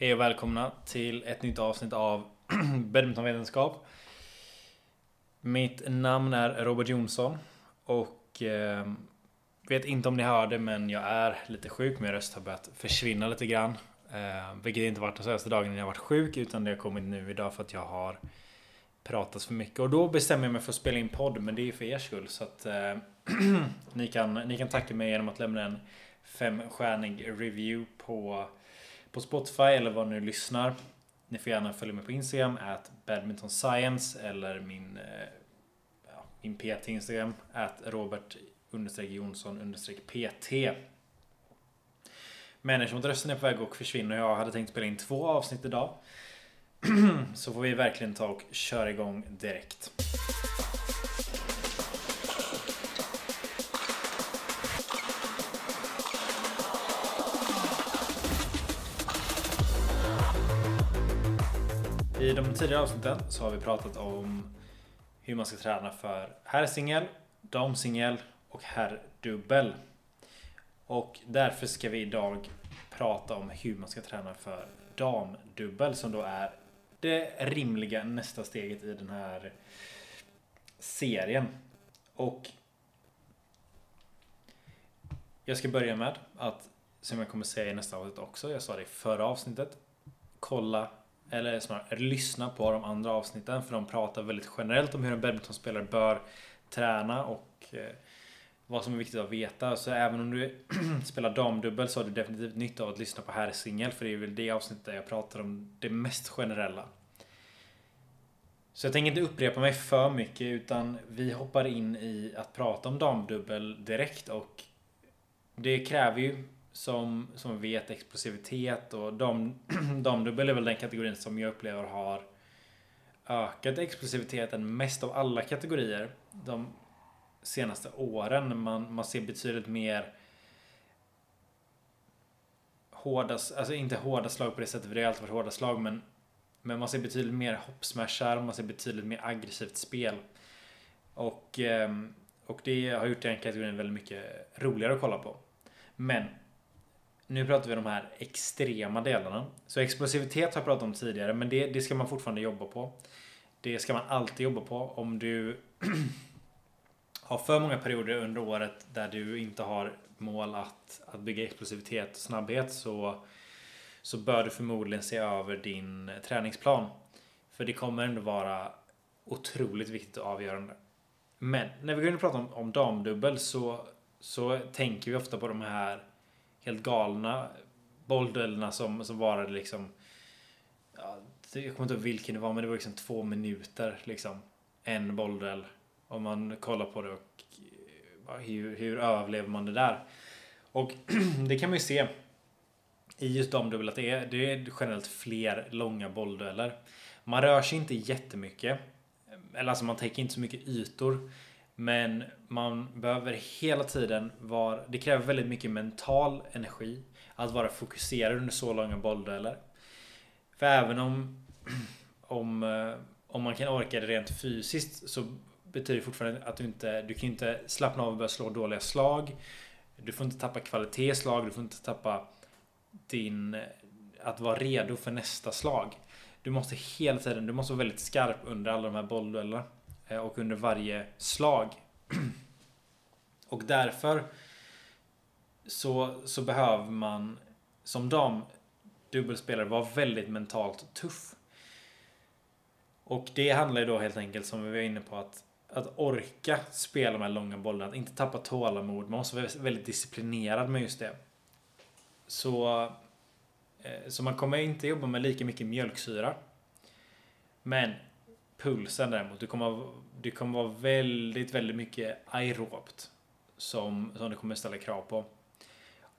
Hej och välkomna till ett nytt avsnitt av Badmintonvetenskap. Mitt namn är Robert Jonsson och eh, vet inte om ni hörde men jag är lite sjuk. Min röst har börjat försvinna lite grann. Eh, vilket inte varit de senaste dagarna när jag varit sjuk utan det har kommit nu idag för att jag har pratat för mycket. Och då bestämmer jag mig för att spela in podd men det är för er skull. Så att eh, ni, kan, ni kan tacka mig genom att lämna en femstjärnig review på på Spotify eller var ni lyssnar. Ni får gärna följa mig på Instagram, at badminton science eller min, eh, ja, min PT Instagram, at Robert Jonsson PT. Människor mot rösten är på väg att försvinna och jag hade tänkt spela in två avsnitt idag så får vi verkligen ta och köra igång direkt. Tidigare avsnitten så har vi pratat om hur man ska träna för herrsingel, damsingel och herrdubbel. Och därför ska vi idag prata om hur man ska träna för damdubbel som då är det rimliga nästa steget i den här serien. Och jag ska börja med att, som jag kommer säga i nästa avsnitt också, jag sa det i förra avsnittet, kolla eller snarare lyssna på de andra avsnitten för de pratar väldigt generellt om hur en badmintonspelare bör träna och eh, vad som är viktigt att veta. Så även om du spelar damdubbel så har du definitivt nytta av att lyssna på herrsingel för det är väl det avsnittet där jag pratar om det mest generella. Så jag tänker inte upprepa mig för mycket utan vi hoppar in i att prata om damdubbel direkt och det kräver ju som, som vet explosivitet och de, damdubbel är väl den kategorin som jag upplever har ökat explosiviteten mest av alla kategorier de senaste åren. Man, man ser betydligt mer hårda, alltså inte hårda slag på det sättet för det har alltid varit hårda slag men men man ser betydligt mer hoppsmashar, man ser betydligt mer aggressivt spel. Och, ehm, och det har gjort den kategorin väldigt mycket roligare att kolla på. Men nu pratar vi om de här extrema delarna. Så explosivitet har jag pratat om tidigare, men det, det ska man fortfarande jobba på. Det ska man alltid jobba på. Om du har för många perioder under året där du inte har mål att, att bygga explosivitet och snabbhet så, så bör du förmodligen se över din träningsplan. För det kommer ändå vara otroligt viktigt och avgörande. Men när vi går in och pratar om, om damdubbel så, så tänker vi ofta på de här helt galna bollduellerna som, som varade liksom ja, jag kommer inte ihåg vilken det var men det var liksom två minuter liksom. En bollduell. Om man kollar på det och eh, hur, hur överlever man det där? Och det kan man ju se i just damdubbel att det är, det är generellt fler långa bolldueller. Man rör sig inte jättemycket. Eller alltså man täcker inte så mycket ytor. Men man behöver hela tiden vara... Det kräver väldigt mycket mental energi att vara fokuserad under så långa bolldueller. För även om, om, eh, om man kan orka det rent fysiskt så betyder det fortfarande att du inte... Du kan inte slappna av och börja slå dåliga slag. Du får inte tappa kvalitetsslag. Du får inte tappa din... Eh, att vara redo för nästa slag. Du måste hela tiden... Du måste vara väldigt skarp under alla de här bollduellerna. Eh, och under varje slag. Och därför så, så behöver man som dam dubbelspelare vara väldigt mentalt tuff. Och det handlar ju då helt enkelt som vi var inne på att att orka spela de här långa bollarna, att inte tappa tålamod. Man måste vara väldigt disciplinerad med just det. Så, eh, så man kommer inte jobba med lika mycket mjölksyra. Men pulsen däremot. Det kommer, det kommer vara väldigt, väldigt mycket aerobt. Som, som det kommer ställa krav på.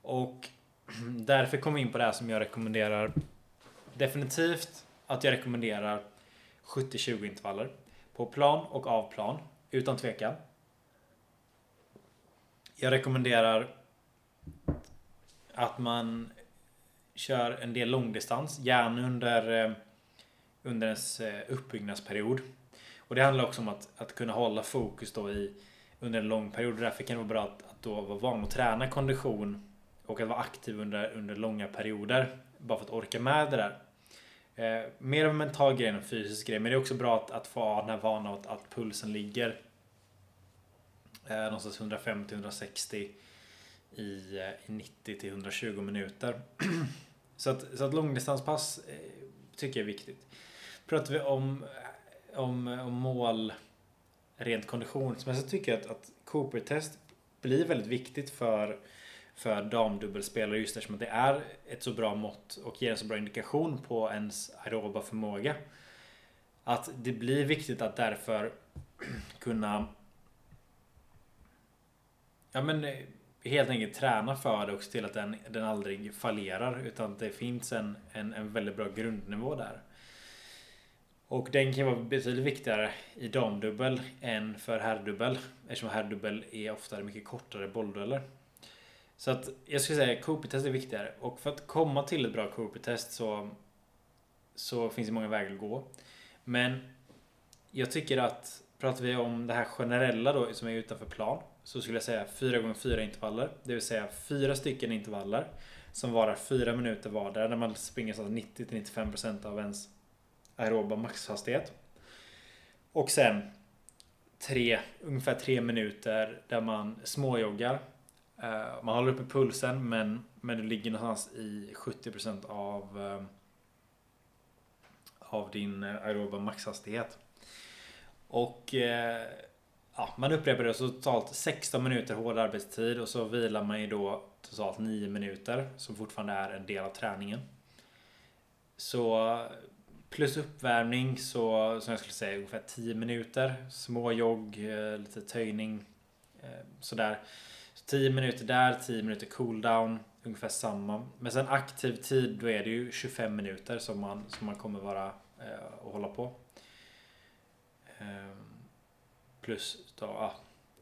Och därför kommer vi in på det här som jag rekommenderar. Definitivt att jag rekommenderar 70-20 intervaller. På plan och av plan. Utan tvekan. Jag rekommenderar att man kör en del långdistans. Gärna under eh, under ens eh, uppbyggnadsperiod. Och det handlar också om att, att kunna hålla fokus då i under en lång period. Därför kan det vara bra att, att då vara van att träna kondition och att vara aktiv under, under långa perioder. Bara för att orka med det där. Eh, mer av en mental grej än en fysisk grej. Men det är också bra att, att få ha den här vanan att, att pulsen ligger eh, någonstans 150-160 i, eh, i 90 till 120 minuter. så att, så att långdistanspass eh, tycker jag är viktigt. Pratar vi om, om, om mål rent konditionsmässigt tycker jag att, att Cooper-test blir väldigt viktigt för, för damdubbelspelare just eftersom det är ett så bra mått och ger en så bra indikation på ens aeroba förmåga. Att det blir viktigt att därför kunna Ja men helt enkelt träna för det och se till att den, den aldrig fallerar utan att det finns en, en, en väldigt bra grundnivå där. Och den kan vara betydligt viktigare i damdubbel än för herrdubbel. Eftersom herrdubbel är oftare mycket kortare bolldueller. Så att jag skulle säga Cooper-test är viktigare. Och för att komma till ett bra Cooper-test så, så finns det många vägar att gå. Men jag tycker att pratar vi om det här generella då som är utanför plan. Så skulle jag säga 4 gånger 4 intervaller. Det vill säga fyra stycken intervaller. Som varar 4 minuter vardera. Där man springer så 90-95% av ens aeroba maxhastighet. Och sen tre, ungefär tre minuter där man småjoggar. Eh, man håller uppe pulsen men, men du ligger någonstans i 70% av, eh, av din eh, aeroba maxhastighet. Och ja, man upprepar det så totalt 16 minuter hård arbetstid och så vilar man ju då totalt 9 minuter som fortfarande är en del av träningen. Så Plus uppvärmning så som jag skulle säga ungefär 10 minuter. Småjogg, jogg, eh, lite töjning. Eh, sådär. Så 10 minuter där, 10 minuter cooldown. Ungefär samma. Men sen aktiv tid då är det ju 25 minuter som man, som man kommer vara eh, och hålla på. Ehm, plus då, ja,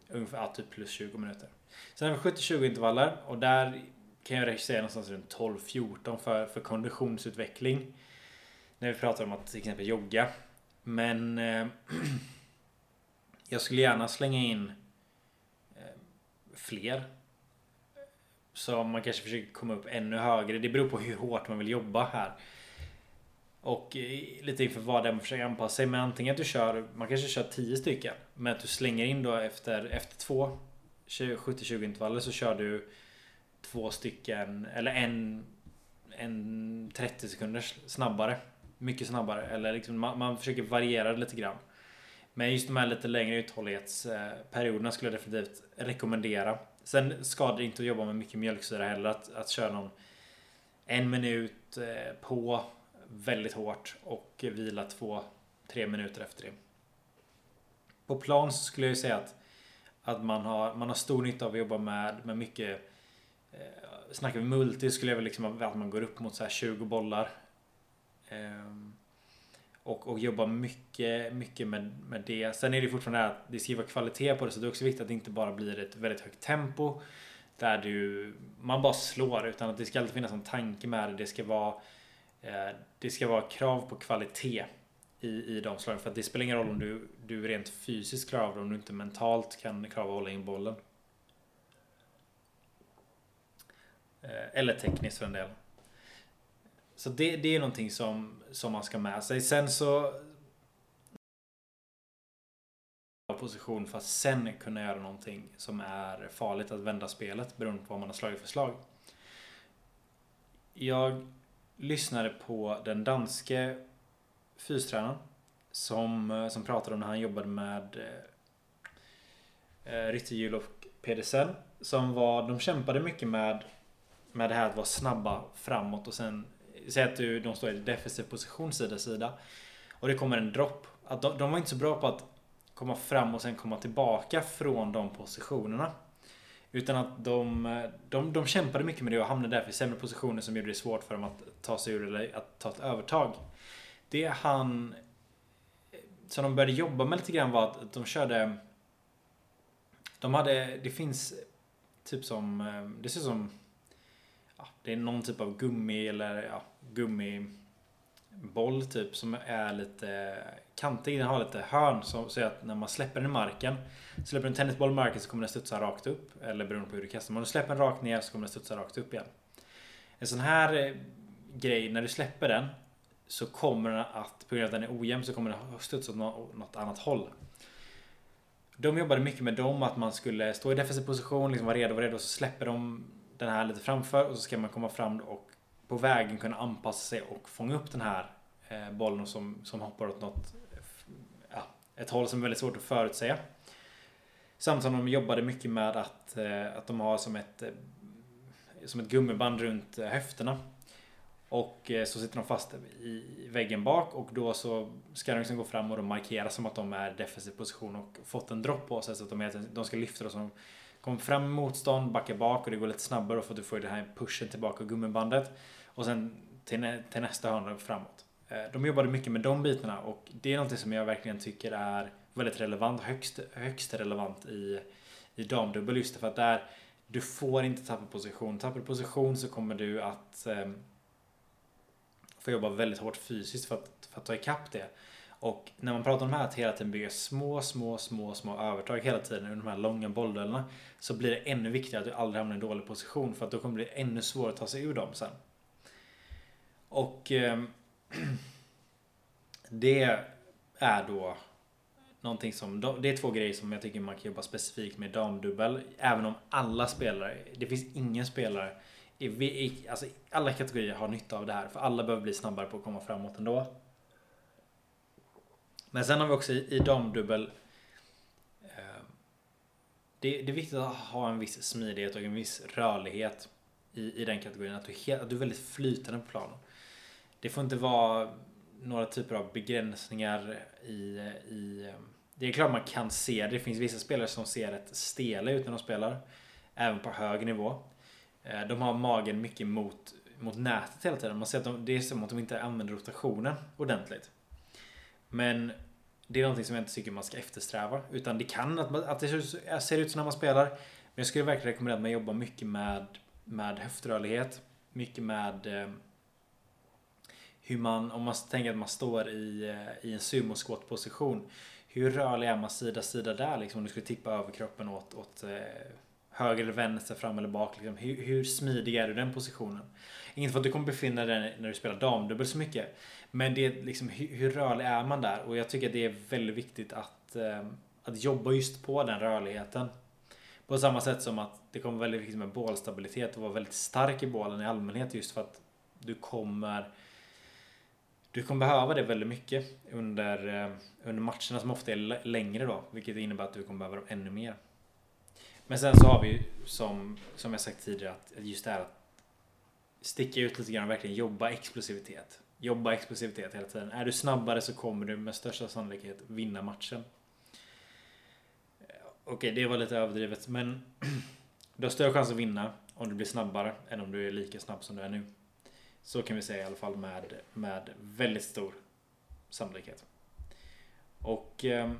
ungefär ja, typ plus 20 minuter. Sen har vi 70-20 intervaller och där kan jag säga någonstans runt 12-14 för, för konditionsutveckling. När vi pratar om att till exempel jogga. Men eh, jag skulle gärna slänga in eh, fler. Så man kanske försöker komma upp ännu högre. Det beror på hur hårt man vill jobba här. Och eh, lite inför vad det är man försöker anpassa sig. Men antingen att du kör, man kanske kör 10 stycken. Men att du slänger in då efter, efter två 70-20 intervaller så kör du två stycken eller en, en 30 sekunder snabbare mycket snabbare. Eller liksom, man, man försöker variera det lite grann. Men just de här lite längre uthållighetsperioderna skulle jag definitivt rekommendera. Sen skadar det inte att jobba med mycket mjölksyra heller. Att, att köra någon en minut eh, på väldigt hårt och vila två, tre minuter efter det. På plan så skulle jag säga att, att man, har, man har stor nytta av att jobba med, med mycket eh, Snackar vi multi skulle jag väl liksom att man går upp mot så här 20 bollar Ehm, och, och jobba mycket, mycket med, med det. Sen är det fortfarande att det ska vara kvalitet på det så det är också viktigt att det inte bara blir ett väldigt högt tempo. Där du, man bara slår utan att det ska alltid finnas en tanke med det. Det ska vara, eh, det ska vara krav på kvalitet i, i de slagen. För att det spelar ingen roll om du, du rent fysiskt klarar av det om du inte mentalt kan klara av att hålla in bollen. Eh, eller tekniskt för en del. Så det, det är någonting som, som man ska med sig. Sen så position för att sen kunna göra någonting som är farligt att vända spelet beroende på vad man har slagit för slag. Jag lyssnade på den danske fystränaren som, som pratade om när han jobbade med eh, Rytterhjul och Pedersen. Som var, de kämpade mycket med, med det här att vara snabba framåt och sen Säg att du, de står i defensiv position sida sida. Och det kommer en dropp. Att de, de var inte så bra på att komma fram och sen komma tillbaka från de positionerna. Utan att de, de, de kämpade mycket med det och hamnade därför i sämre positioner som gjorde det svårt för dem att ta sig ur eller att ta ett övertag. Det han... Som de började jobba med lite grann var att de körde... De hade... Det finns typ som... Eh, det ser ut som... Ja, det är någon typ av gummi eller ja, gummiboll typ som är lite kantig. Den har lite hörn så, så att när man släpper den i marken Släpper du en tennisboll i marken så kommer den studsa rakt upp. Eller beroende på hur du kastar. Men om du släpper den rakt ner så kommer den studsa rakt upp igen. En sån här eh, grej, när du släpper den så kommer den att, på grund av att den är ojämn, så kommer den att studsa åt något annat håll. De jobbade mycket med dem, att man skulle stå i defensiv position, liksom vara redo, vara redo och så släpper de den här lite framför och så ska man komma fram och på vägen kunna anpassa sig och fånga upp den här eh, bollen som, som hoppar åt något, ja, ett håll som är väldigt svårt att förutsäga. Samtidigt som de jobbade mycket med att, eh, att de har som ett, eh, som ett gummiband runt eh, höfterna. Och eh, så sitter de fast i väggen bak och då så ska de liksom gå fram och de markera som att de är i defensiv position och fått en dropp på sig så att de, de ska lyfta och som kommer fram med motstånd, backar bak och det går lite snabbare för att du får den här pushen tillbaka och gummibandet. Och sen till, till nästa hörna framåt. Eh, de jobbade mycket med de bitarna och det är någonting som jag verkligen tycker är väldigt relevant, högst, högst relevant i, i damdubbel just för att där du får inte tappa position. Tappar du position så kommer du att eh, få jobba väldigt hårt fysiskt för att, för att ta ikapp det. Och när man pratar om det här att hela tiden bygga små, små, små, små övertag hela tiden under de här långa bollduellerna så blir det ännu viktigare att du aldrig hamnar i en dålig position för att då kommer det bli ännu svårare att ta sig ur dem sen. Och eh, det är då någonting som, det är två grejer som jag tycker man kan jobba specifikt med damdubbel. Även om alla spelare, det finns ingen spelare i, alltså alla kategorier har nytta av det här. För alla behöver bli snabbare på att komma framåt ändå. Men sen har vi också i, i damdubbel eh, det, det, är viktigt att ha en viss smidighet och en viss rörlighet i, i den kategorin. Att du, att du är väldigt flytande på planen. Det får inte vara några typer av begränsningar i, i eh, det är klart man kan se det. Det finns vissa spelare som ser rätt stela ut när de spelar. Även på hög nivå. Eh, de har magen mycket mot, mot nätet hela tiden. Man ser att de, det är som att de inte använder rotationen ordentligt. Men det är någonting som jag inte tycker man ska eftersträva. Utan det kan att, att det ser ut så när man spelar. Men jag skulle verkligen rekommendera att man jobbar mycket med, med höftrörlighet. Mycket med eh, hur man, om man tänker att man står i, eh, i en sumo position Hur rörlig är man sida sida där liksom? Om du skulle tippa överkroppen åt, åt eh, höger eller vänster, fram eller bak. Liksom. Hur, hur smidig är du i den positionen? Inte för att du kommer befinna dig när du spelar damdubbel så mycket. Men det är liksom, hur, hur, rörlig är man där? Och jag tycker att det är väldigt viktigt att, eh, att jobba just på den rörligheten. På samma sätt som att det kommer väldigt viktigt med bålstabilitet och vara väldigt stark i bålen i allmänhet just för att du kommer du kommer behöva det väldigt mycket under, eh, under matcherna som ofta är längre då. Vilket innebär att du kommer behöva dem ännu mer. Men sen så har vi ju som, som jag sagt tidigare att just det här att sticka ut lite grann och verkligen jobba explosivitet. Jobba explosivitet hela tiden. Är du snabbare så kommer du med största sannolikhet vinna matchen. Eh, okej, det var lite överdrivet men du har större chans att vinna om du blir snabbare än om du är lika snabb som du är nu. Så kan vi säga i alla fall med, med väldigt stor sannolikhet. Och ehm,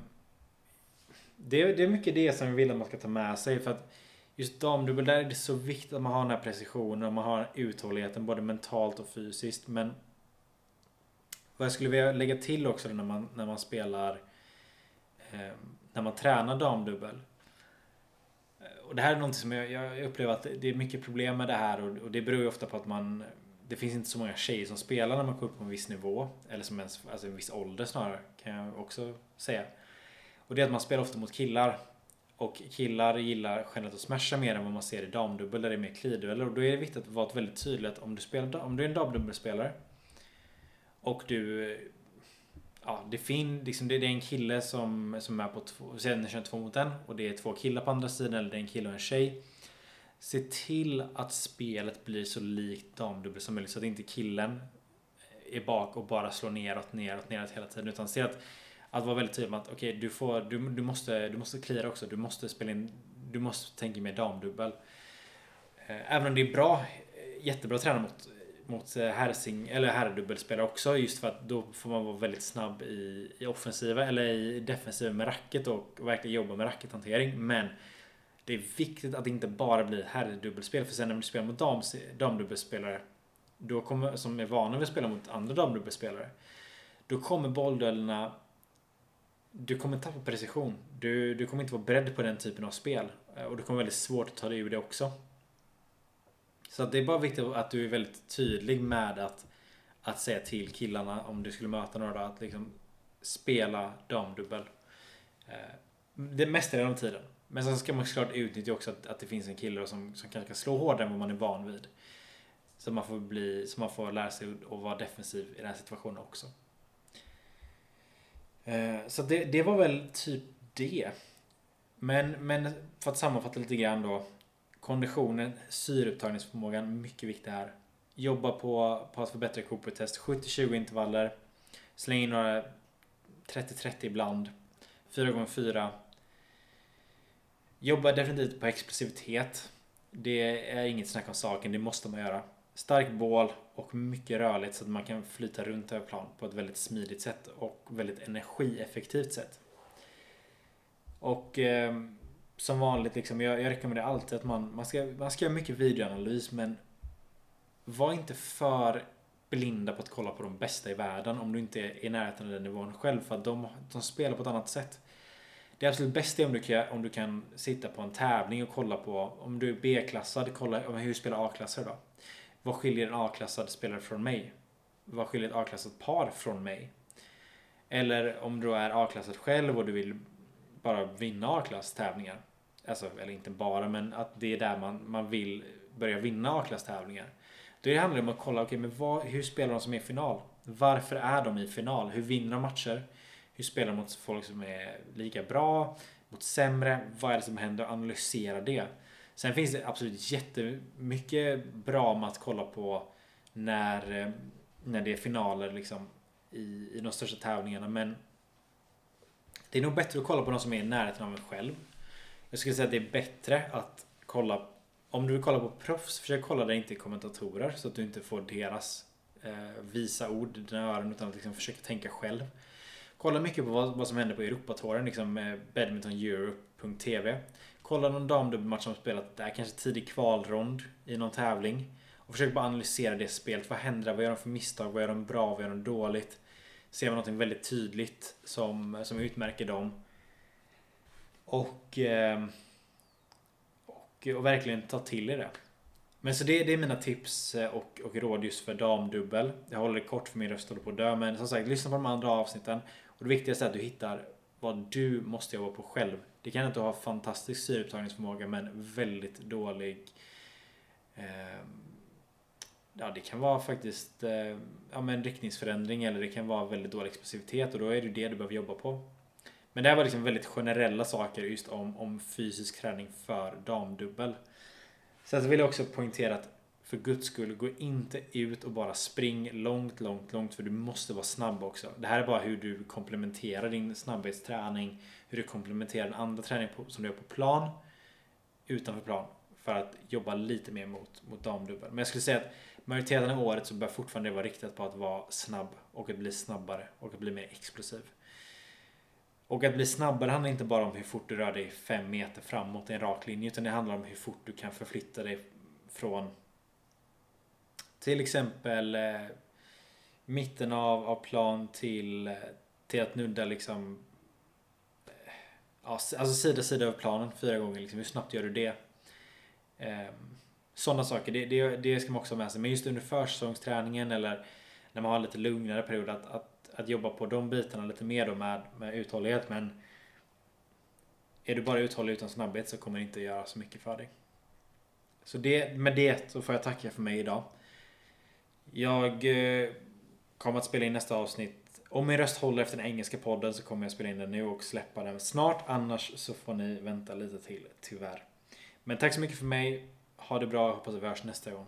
det, det är mycket det som vi vill att man ska ta med sig för att just damdubbel där är det så viktigt att man har den här precisionen och man har uthålligheten både mentalt och fysiskt. Men vad jag skulle vilja lägga till också när man, när man spelar eh, när man tränar damdubbel. Och det här är någonting som jag, jag upplever att det är mycket problem med det här och, och det beror ju ofta på att man det finns inte så många tjejer som spelar när man kommer upp på en viss nivå. Eller som ens, alltså en viss ålder snarare, kan jag också säga. Och det är att man spelar ofta mot killar. Och killar gillar generellt att smasha mer än vad man ser i damdubbel där det är mer kliddueller Och då är det viktigt att vara väldigt tydlig att om du, spelar, om du är en damdubbelspelare och du Ja, det, fin, liksom det, det är en kille som, som är på två, sen kör två mot en och det är två killar på andra sidan eller det är en kille och en tjej. Se till att spelet blir så likt damdubbel som möjligt så att inte killen är bak och bara slår neråt, neråt, neråt hela tiden. Utan se att, att vara väldigt tydlig med att okej, okay, du, får, du, du måste, du måste cleara också. Du måste spela in, du måste tänka mer damdubbel. Eh, även om det är bra, eh, jättebra att träna mot, mot eh, herrsing, eller herrdubbelspelare också. Just för att då får man vara väldigt snabb i, i offensiva eller i defensiva med racket och verkligen jobba med rackethantering. Men det är viktigt att det inte bara blir herrdubbelspel. För sen när du spelar mot dam, damdubbelspelare då kommer, som är vana vid att spela mot andra damdubbelspelare. Då kommer bollduellerna du kommer tappa precision. Du, du kommer inte vara beredd på den typen av spel. Eh, och det kommer väldigt svårt att ta dig ur det också. Så det är bara viktigt att du är väldigt tydlig med att att säga till killarna om du skulle möta några att liksom spela damdubbel. Eh, det mesta är den tiden. Men sen ska man såklart utnyttja också att, att det finns en kille som, som kanske kan slå hårdare än vad man är van vid. Så man får, bli, så man får lära sig att vara defensiv i den här situationen också. Eh, så det, det var väl typ det. Men, men för att sammanfatta lite grann då. Konditionen, syreupptagningsförmågan, mycket viktig här. Jobba på, på att förbättra Cooper-test. 70-20 intervaller. Släng in några 30-30 ibland. 4 x 4 Jobba definitivt på explosivitet. Det är inget snack om saken, det måste man göra. Stark bål och mycket rörligt så att man kan flyta runt över plan på ett väldigt smidigt sätt och väldigt energieffektivt sätt. Och eh, som vanligt, liksom, jag, jag rekommenderar alltid att man, man, ska, man ska göra mycket videoanalys men var inte för blinda på att kolla på de bästa i världen om du inte är i närheten av den nivån själv för att de, de spelar på ett annat sätt. Det absolut bästa är om du, kan, om du kan sitta på en tävling och kolla på om du är B-klassad, kolla hur spelar A-klassare då? Vad skiljer en A-klassad spelare från mig? Vad skiljer ett A-klassat par från mig? Eller om du är A-klassad själv och du vill bara vinna A-klass tävlingar. Alltså, eller inte bara, men att det är där man, man vill börja vinna A-klass tävlingar. Då handlar det om att kolla, okej, okay, men vad, hur spelar de som är i final? Varför är de i final? Hur vinner de matcher? Hur spelar de mot folk som är lika bra? Mot sämre? Vad är det som händer? Analysera det. Sen finns det absolut jättemycket bra med att kolla på när, eh, när det är finaler liksom i, i de största tävlingarna. Men det är nog bättre att kolla på de som är i närheten av en själv. Jag skulle säga att det är bättre att kolla om du vill kolla på proffs, försök kolla det inte i kommentatorer så att du inte får deras eh, visa ord i dina öron utan att liksom försöka tänka själv. Kolla mycket på vad, vad som händer på Europatouren, liksom badmintoneurope.tv. Kolla någon damdubbelmatch som spelat där, kanske tidig kvalrond i någon tävling. Och försök bara analysera det spelet. Vad händer där? Vad gör de för misstag? Vad gör de bra? Vad gör de dåligt? Ser man någonting väldigt tydligt som, som utmärker dem. Och, ehm, och, och verkligen ta till er det. Men så det, det är mina tips eh, och, och råd just för damdubbel. Jag håller det kort för min röst håller på att dö. Men som sagt, lyssna på de andra avsnitten. Och det viktigaste är att du hittar vad du måste jobba på själv. Det kan inte ha fantastisk syreupptagningsförmåga men väldigt dålig eh, Ja det kan vara faktiskt eh, ja, men riktningsförändring eller det kan vara väldigt dålig explosivitet och då är det det du behöver jobba på. Men det här var liksom väldigt generella saker just om, om fysisk träning för damdubbel. Sen så vill jag också poängtera att för guds skull, gå inte ut och bara spring långt, långt, långt för du måste vara snabb också. Det här är bara hur du komplementerar din snabbhetsträning, hur du komplementerar den andra träningen som du gör på plan, utanför plan, för att jobba lite mer mot, mot damdubbel. Men jag skulle säga att majoriteten av året så bör fortfarande vara riktat på att vara snabb och att bli snabbare och att bli mer explosiv. Och att bli snabbare handlar inte bara om hur fort du rör dig fem meter framåt i en rak linje utan det handlar om hur fort du kan förflytta dig från till exempel eh, mitten av, av plan till, till att nudda liksom eh, alltså sida sida av planen fyra gånger. Liksom. Hur snabbt gör du det? Eh, Sådana saker, det, det, det ska man också ha med sig. Men just under försäsongsträningen eller när man har en lite lugnare period att, att, att jobba på de bitarna lite mer då med, med uthållighet. Men är du bara uthållig utan snabbhet så kommer det inte göra så mycket för dig. Så det, med det så får jag tacka för mig idag. Jag eh, kommer att spela in nästa avsnitt. Om min röst håller efter den engelska podden så kommer jag spela in den nu och släppa den snart. Annars så får ni vänta lite till, tyvärr. Men tack så mycket för mig. Ha det bra. Hoppas vi hörs nästa gång.